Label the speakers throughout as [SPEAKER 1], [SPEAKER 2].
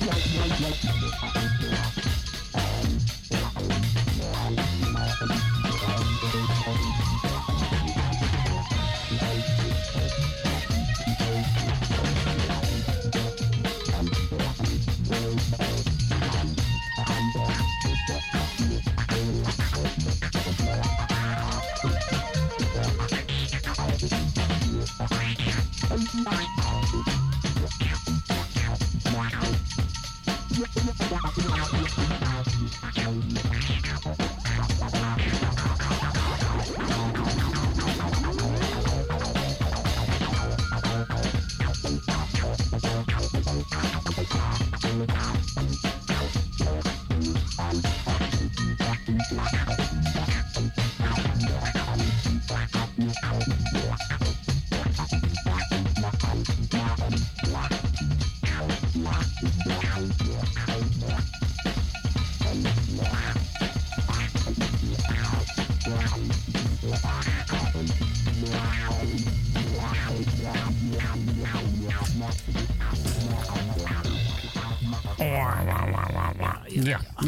[SPEAKER 1] like, like, like, like.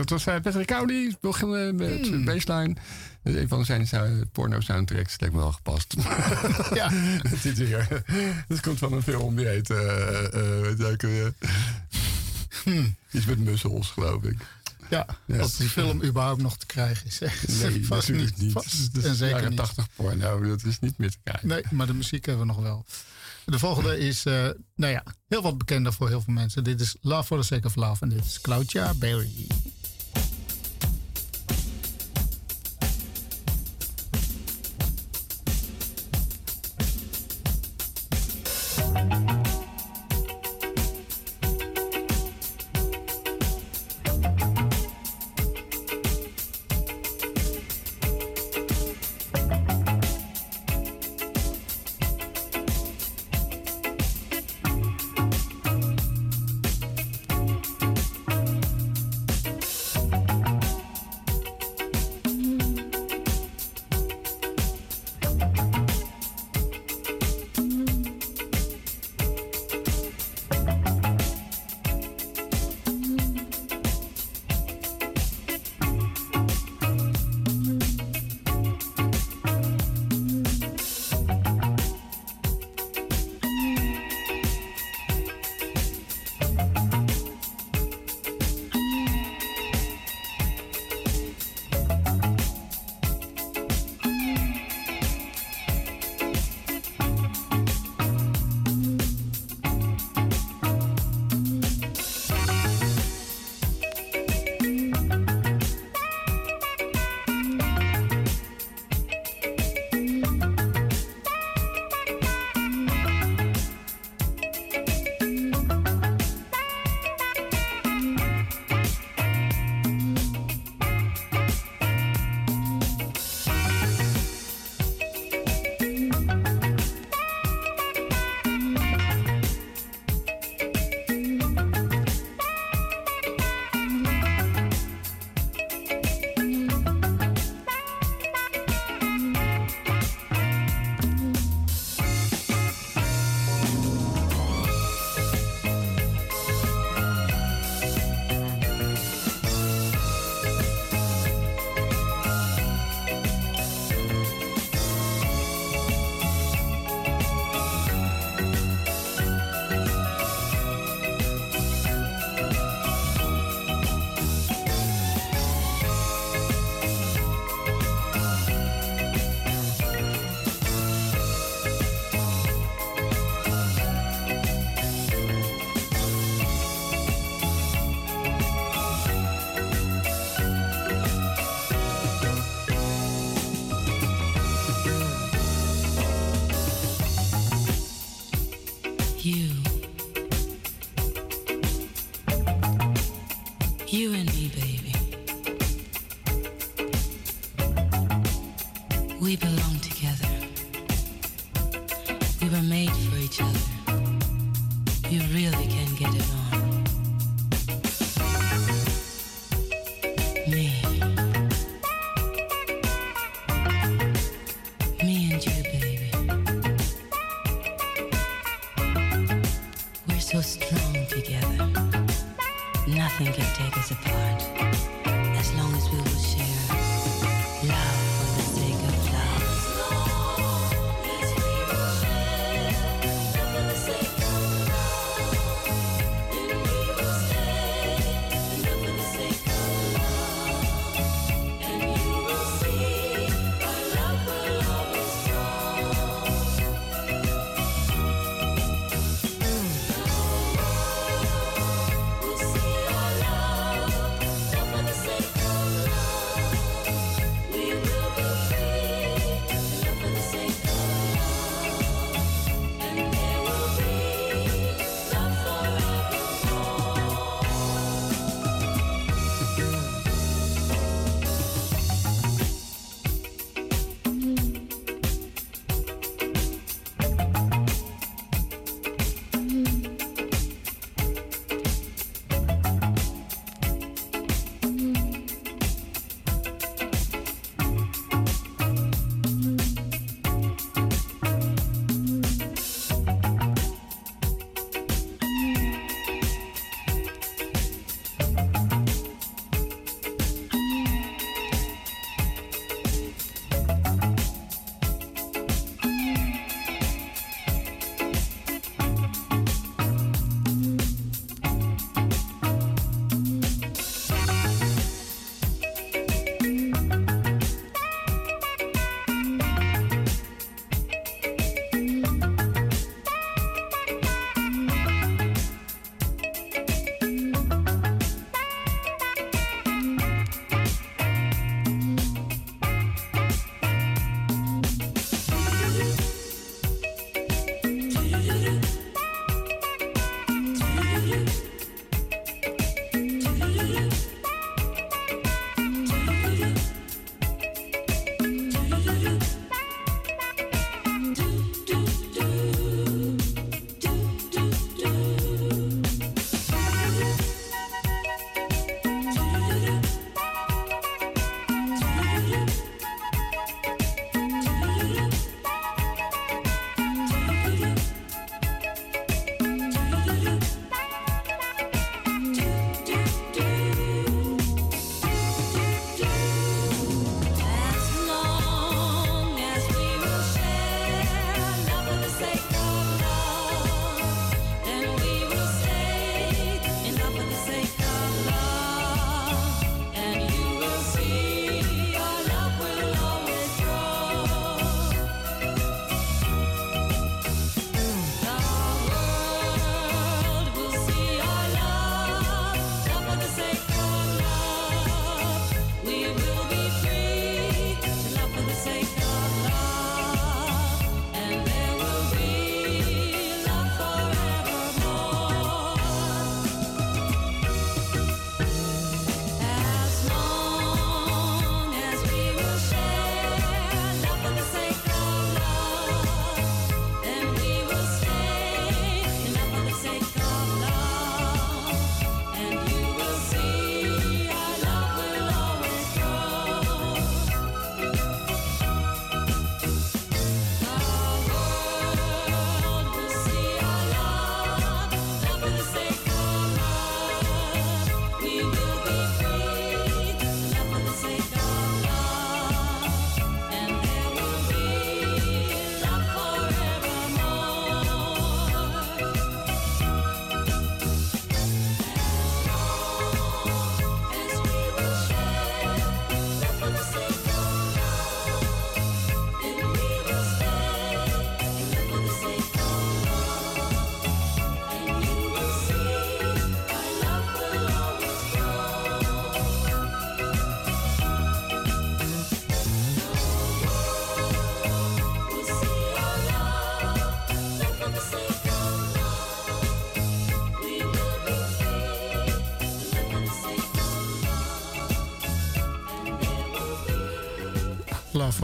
[SPEAKER 1] Dat was uh, Patrick Cowley, begonnen met mm. Baseline. Is een van zijn porno-soundtracks. Lijkt me wel gepast. ja. dat, zit weer. dat komt van een film die heet... Uh, uh, hmm. Iets met mussels, geloof ik.
[SPEAKER 2] Ja, ja, als die film überhaupt nog te krijgen is.
[SPEAKER 1] Nee, vast natuurlijk niet. Vast, is en zeker jaren 80 porno, dat is niet meer te krijgen.
[SPEAKER 2] Nee, maar de muziek hebben we nog wel. De volgende is, uh, nou ja, heel wat bekender voor heel veel mensen. Dit is Love for the Sake of Love en dit is Claudia Berry.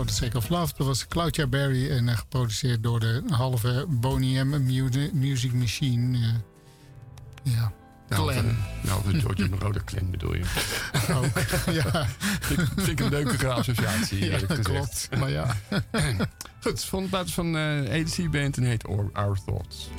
[SPEAKER 2] For the Sake of Love. Dat was Claudia Berry en geproduceerd door de halve Boney M Music Machine. ja.
[SPEAKER 1] Clan. Nou, de George Rode Clan bedoel je. Ook, ja. vind, ik een leuke associatie, ja,
[SPEAKER 2] klopt. Maar ja.
[SPEAKER 1] Goed, van de plaats van uh, ADC Band en heet Our Thoughts.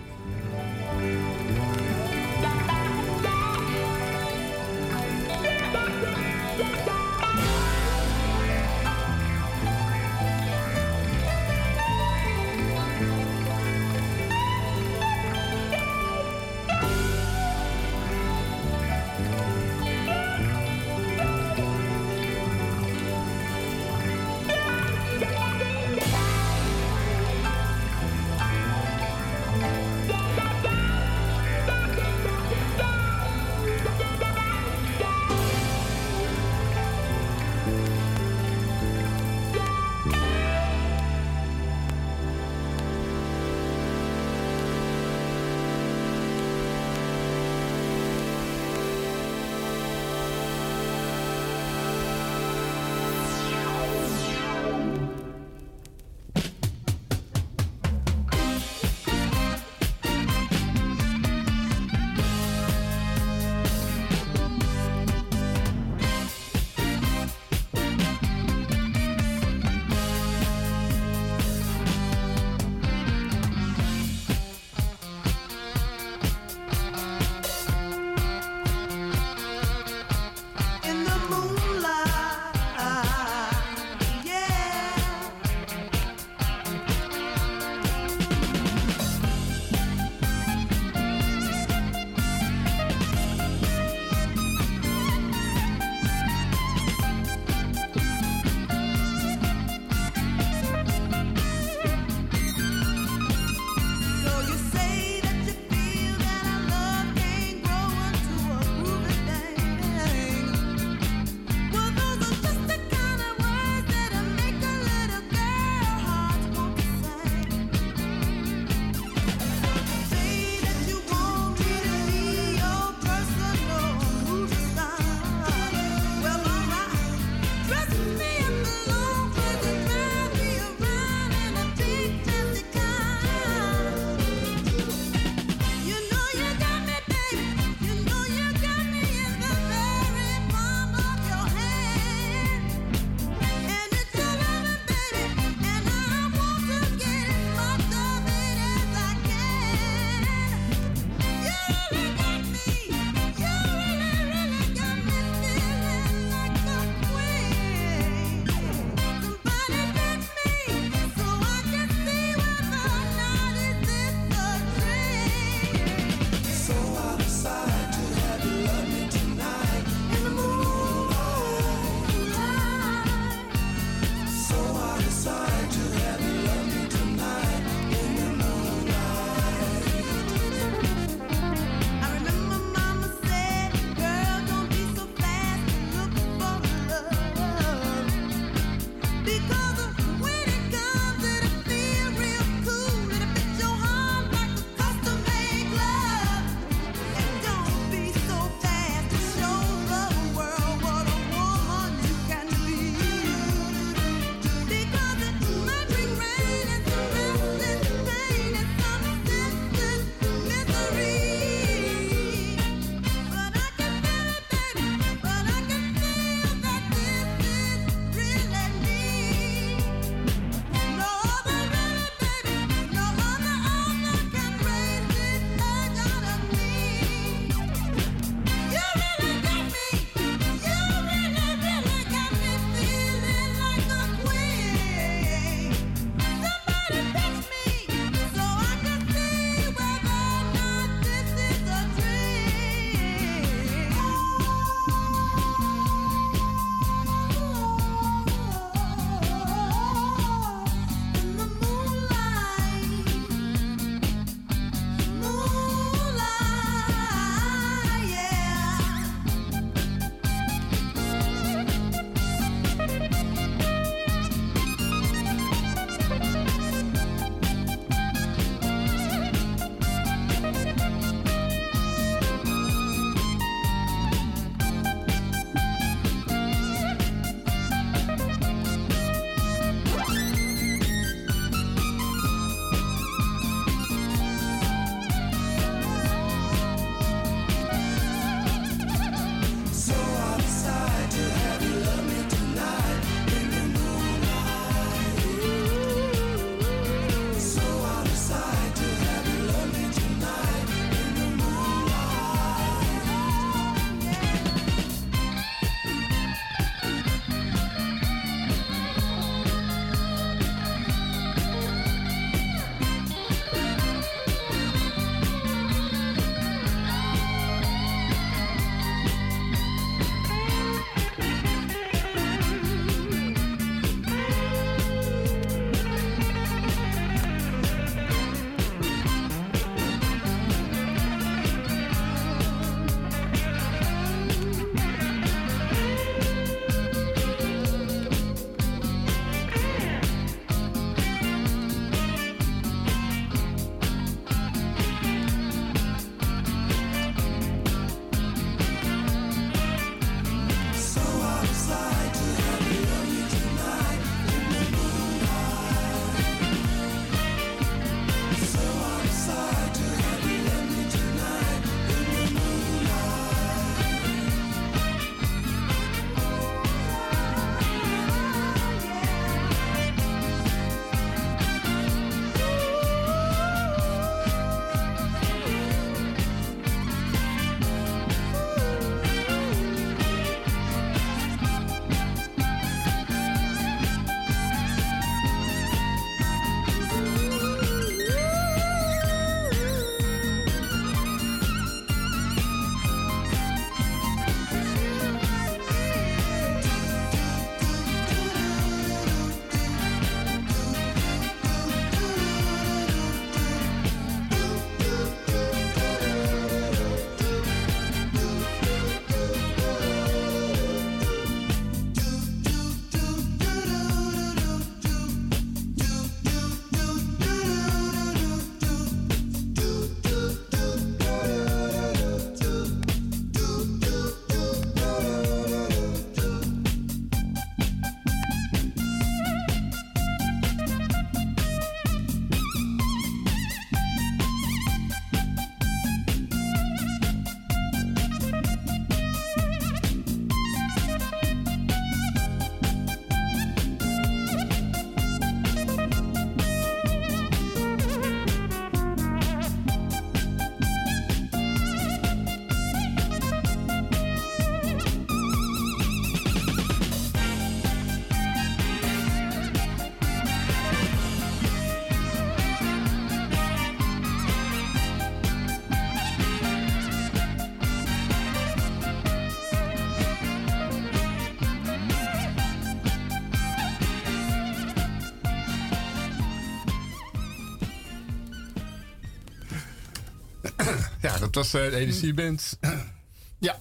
[SPEAKER 1] ja, dat was uh, de Energieband.
[SPEAKER 2] ja.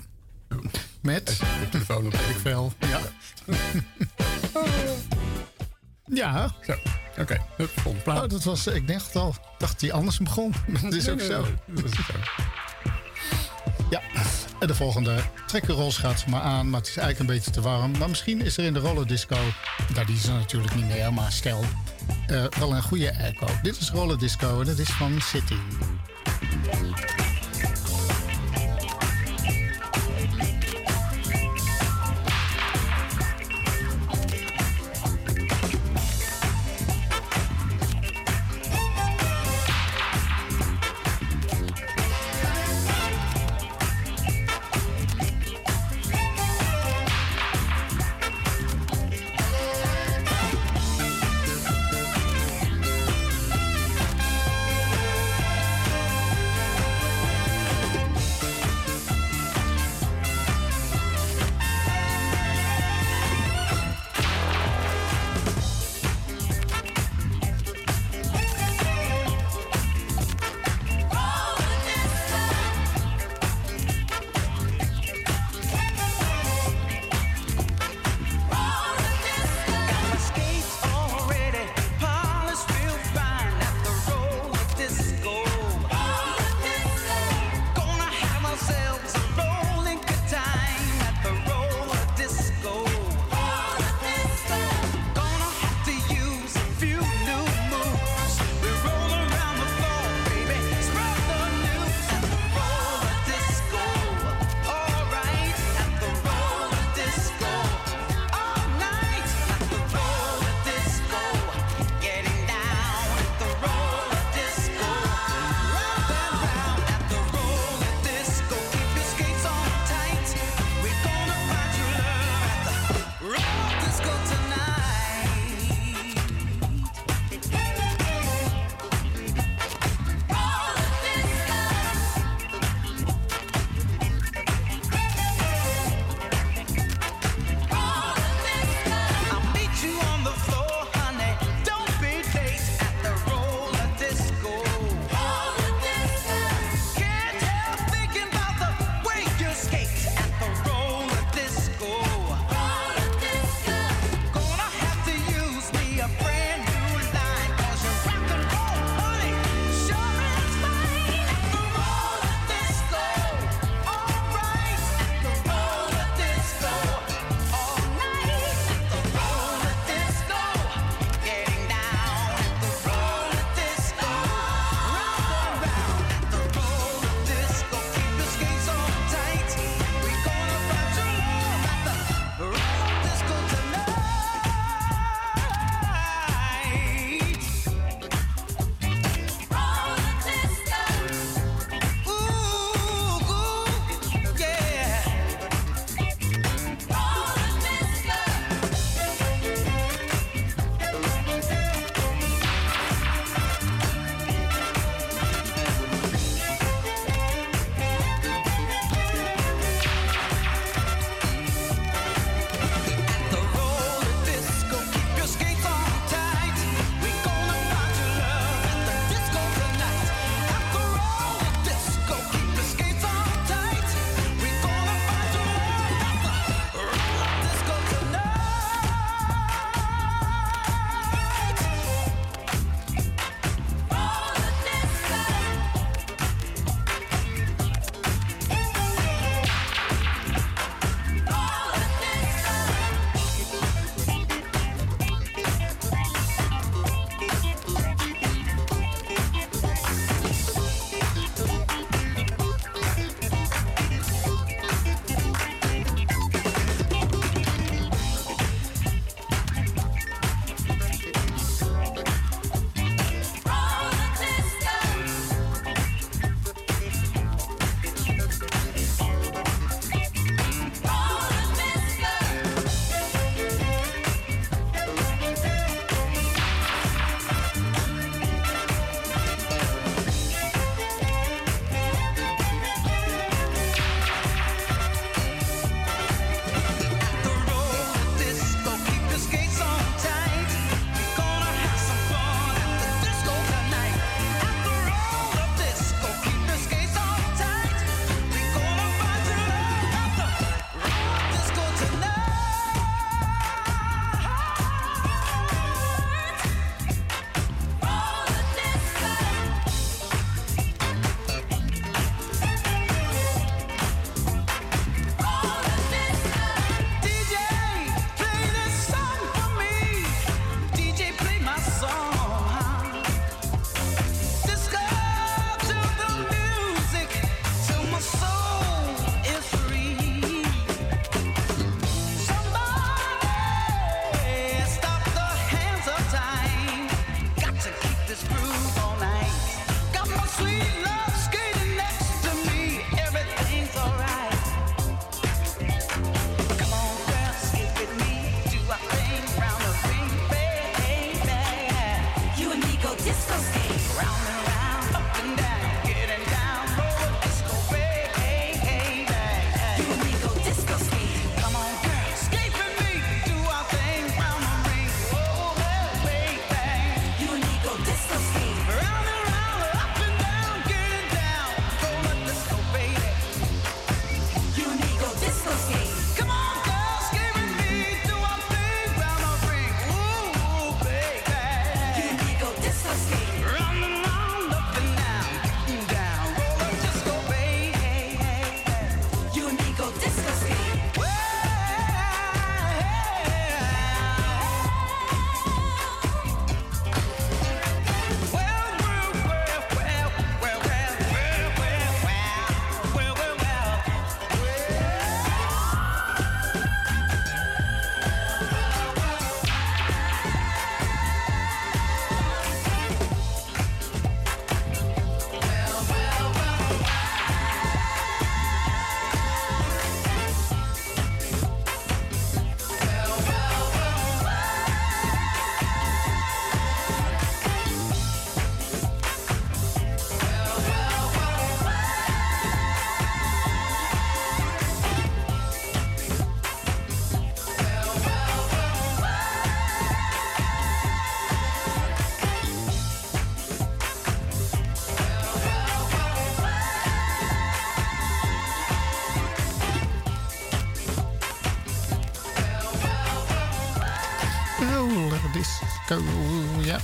[SPEAKER 2] Met?
[SPEAKER 1] De telefoon op.
[SPEAKER 2] Ik veel. Ja. ja.
[SPEAKER 1] Zo. Oké, okay. volgende plaat.
[SPEAKER 2] Oh, dat was, ik dacht al, dacht hij anders begon. dat is ook zo. dat is zo. Ja, en de volgende trekkerrol gaat ze maar aan, maar het is eigenlijk een beetje te warm. Maar misschien is er in de rollerdisco, daar die ze natuurlijk niet meer, maar stel, uh, wel een goede echo. Dit is rollerdisco en dat is van City. Ja,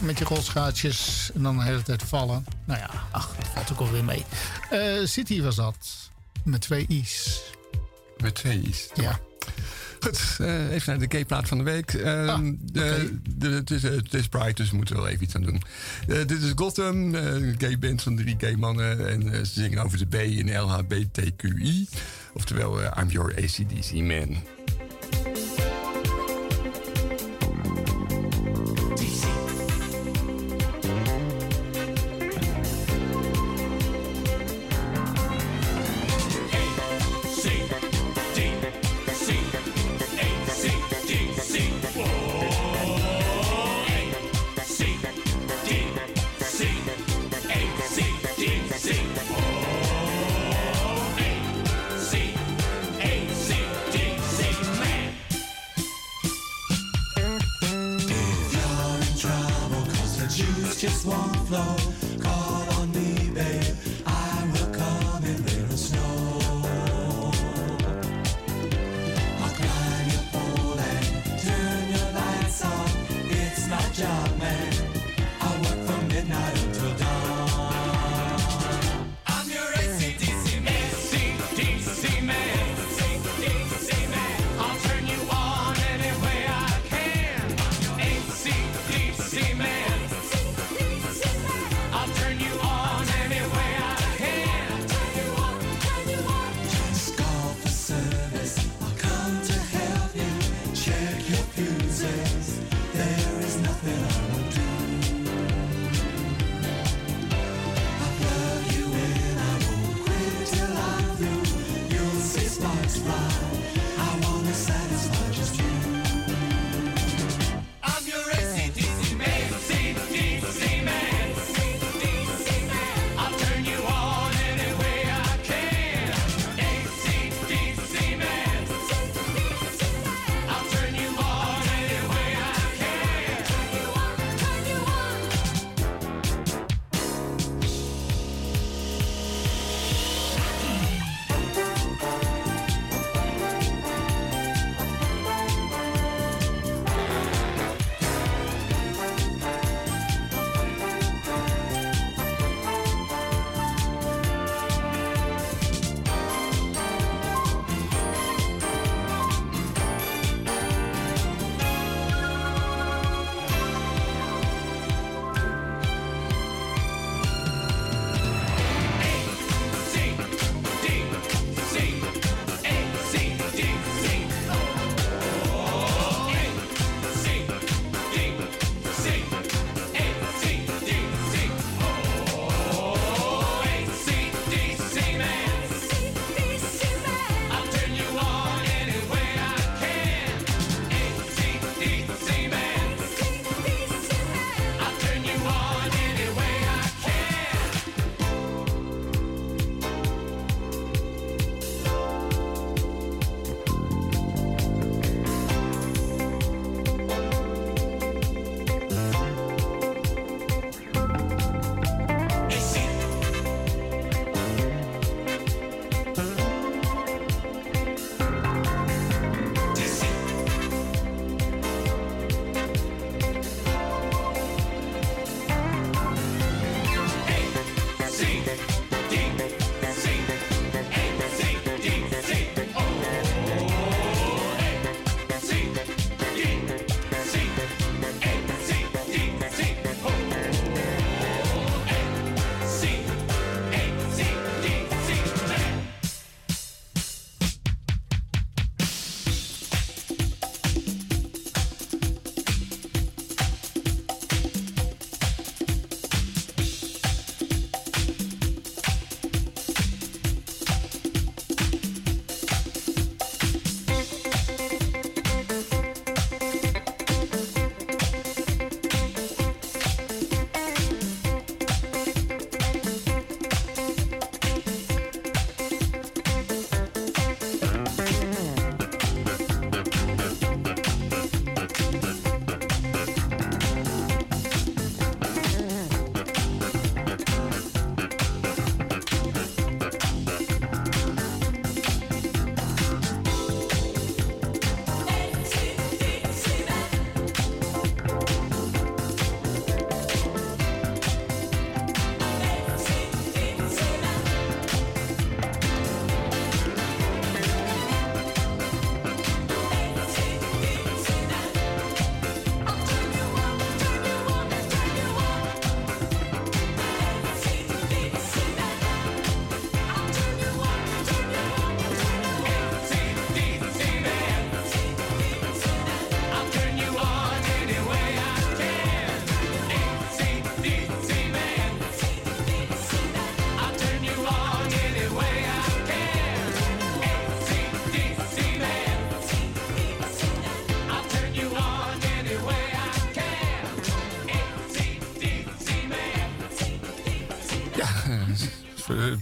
[SPEAKER 2] met je rolschaatsjes en dan de hele tijd vallen. Nou ja, ach, dat valt ook alweer mee. Uh, City was dat, met twee i's.
[SPEAKER 3] Met twee i's?
[SPEAKER 2] Ja.
[SPEAKER 3] Goed, uh, even naar de gay-plaat van de week. Uh, ah, de, de, het, is, is Pride, dus we moeten wel even iets aan doen. Dit is Gotham, een gay band van drie gay mannen. En ze zingen over de B in LHBTQI. Oftewel, I'm your ACDC man.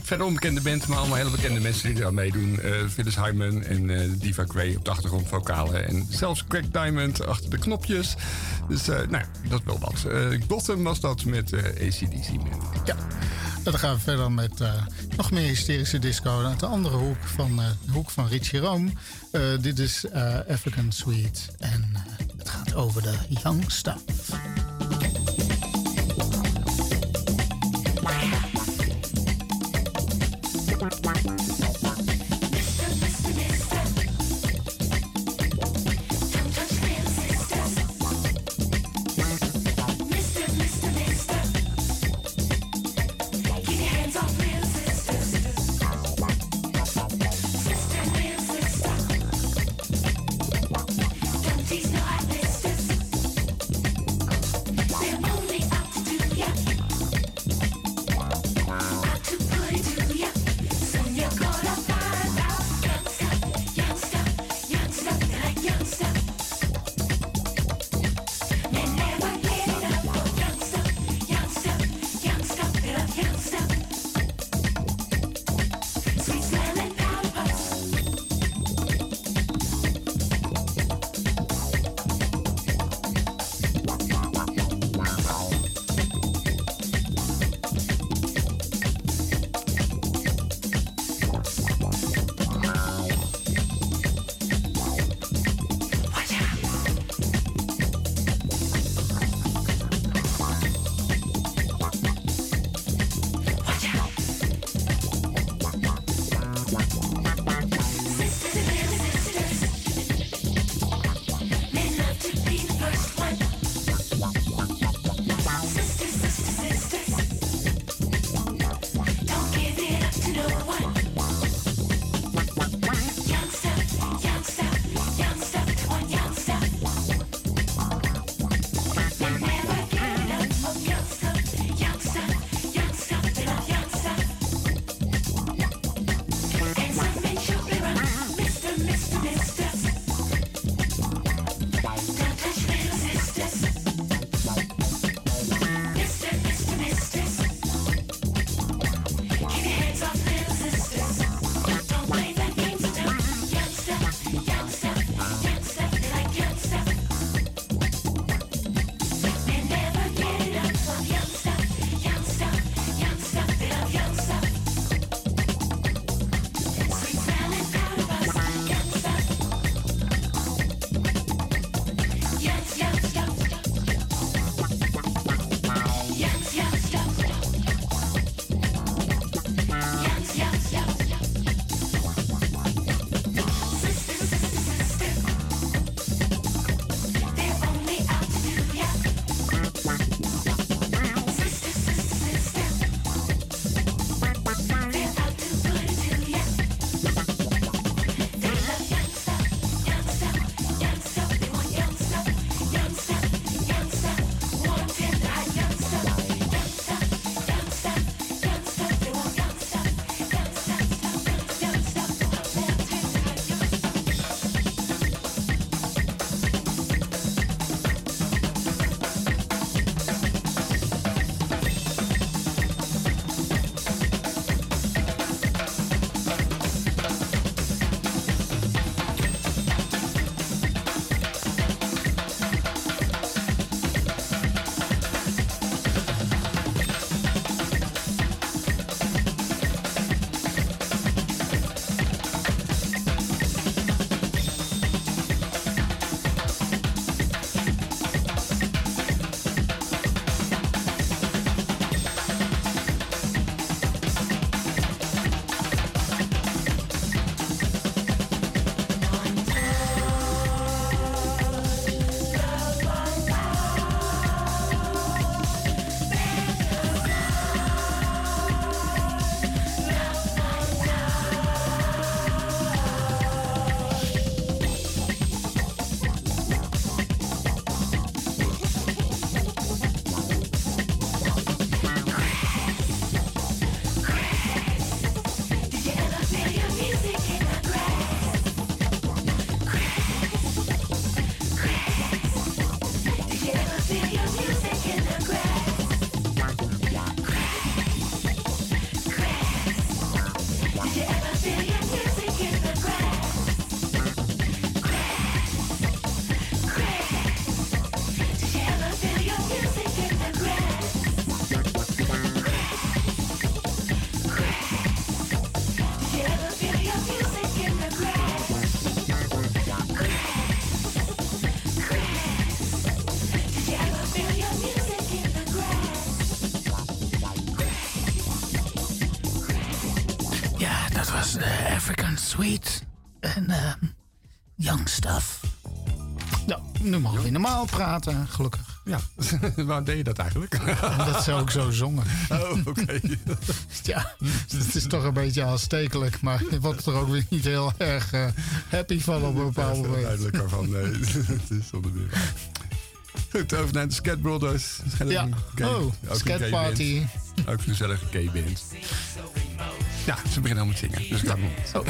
[SPEAKER 1] Verder onbekende band, maar allemaal hele bekende mensen die aan meedoen. Uh, Phyllis Hyman en uh, Diva Gray op de achtergrond vocalen. En zelfs Craig Diamond achter de knopjes. Dus uh, nou, dat wel wat. Gotham was dat met ACDC.
[SPEAKER 2] Ja. Dan gaan we verder met nog meer hysterische disco uit de andere hoek van de hoek van Richie Rome. dit is African Suite en het gaat over de Young. Normaal praten, gelukkig.
[SPEAKER 4] Ja, waarom deed je dat eigenlijk?
[SPEAKER 2] Dat ze ook zo zongen.
[SPEAKER 4] Oh, oké.
[SPEAKER 2] ja, het is toch een beetje aanstekelijk, maar je wordt er ook weer niet heel erg uh, happy van op een bepaald moment.
[SPEAKER 4] Duidelijk ervan, nee. het is zonder meer. Goed, over naar de Scat Brothers.
[SPEAKER 2] Ja, oh, Scat Party.
[SPEAKER 4] Ook een gezellige gay band. Ja, ze beginnen al met zingen, dus ik ga oh.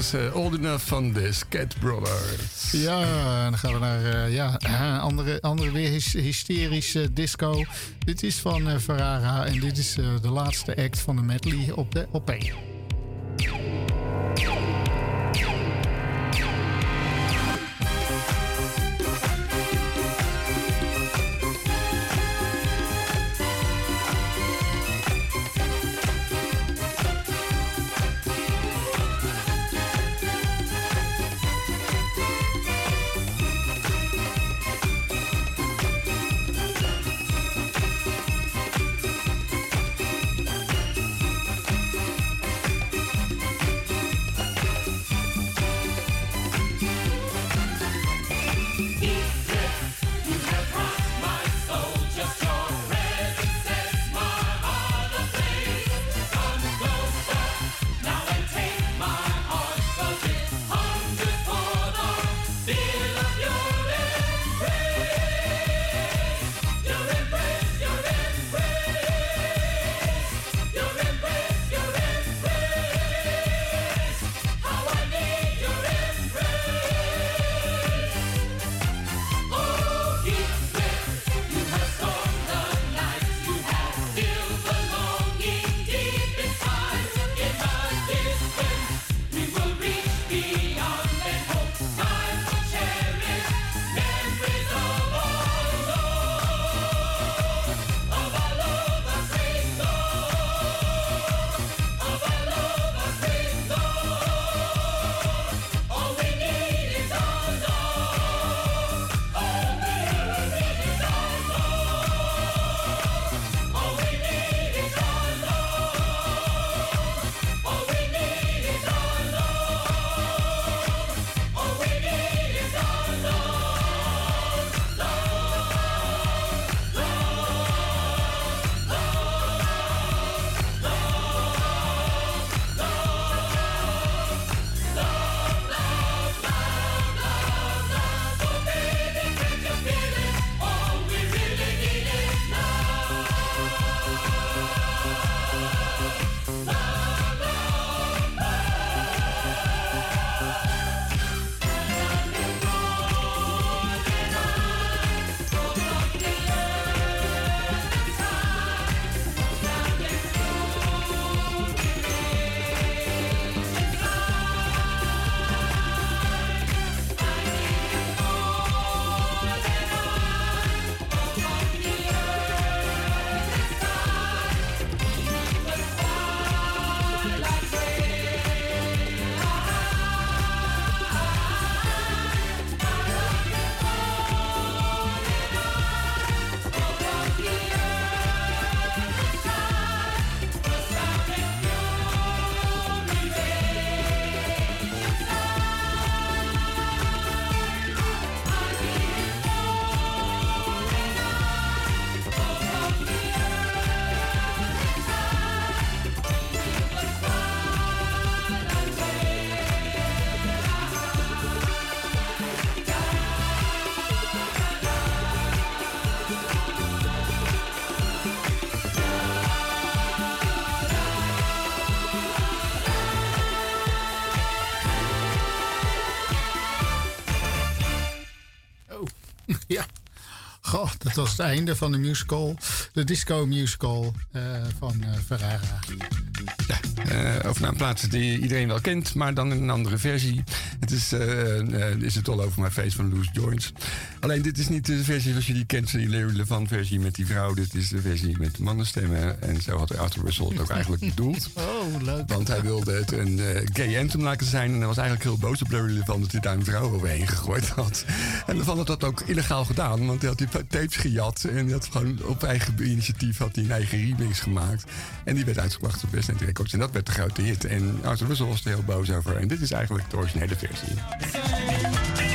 [SPEAKER 1] Is uh, Old Enough van de Scat Brothers.
[SPEAKER 2] Ja, dan gaan we naar uh, ja, andere, andere weer hysterische disco. Dit is van uh, Ferrara en dit is de laatste act van de medley op de op dat was het einde van de musical. De disco musical uh, van uh, Ferrara.
[SPEAKER 1] Ja, uh, over naar een plaats die iedereen wel kent, maar dan in een andere versie. Het is, is het All Over My Face van Loose Joints. Alleen dit is niet de versie zoals je die kent, die Larry Levant versie met die vrouw. Dit is de versie met mannenstemmen. En zo had Arthur Russell het ook eigenlijk bedoeld.
[SPEAKER 2] Oh, leuk.
[SPEAKER 1] Want hij wilde het een uh, gay anthem laten zijn. En hij was eigenlijk heel boos op Larry Levant dat hij daar een vrouw overheen gegooid had. En Levant had dat ook illegaal gedaan, want hij had die tapes gejat. En hij had gewoon op eigen initiatief had hij een eigen remix gemaakt. En die werd uitgebracht op West Records. En dat werd de grote hit. En Arthur Russell was er heel boos over. En dit is eigenlijk de originele versie.
[SPEAKER 2] Programma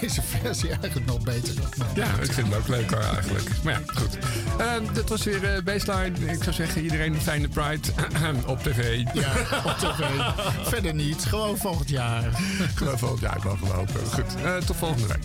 [SPEAKER 2] deze versie eigenlijk nog beter.
[SPEAKER 5] Ja, ik vind het ook leuker eigenlijk. Maar ja, goed. Uh, dit was weer uh, Baseline. Ik zou zeggen, iedereen een fijne Pride op tv.
[SPEAKER 2] Ja, op tv. Verder niet. Gewoon volgend jaar.
[SPEAKER 5] Gewoon volgend jaar, ik hopen. Goed, uh, tot volgende week.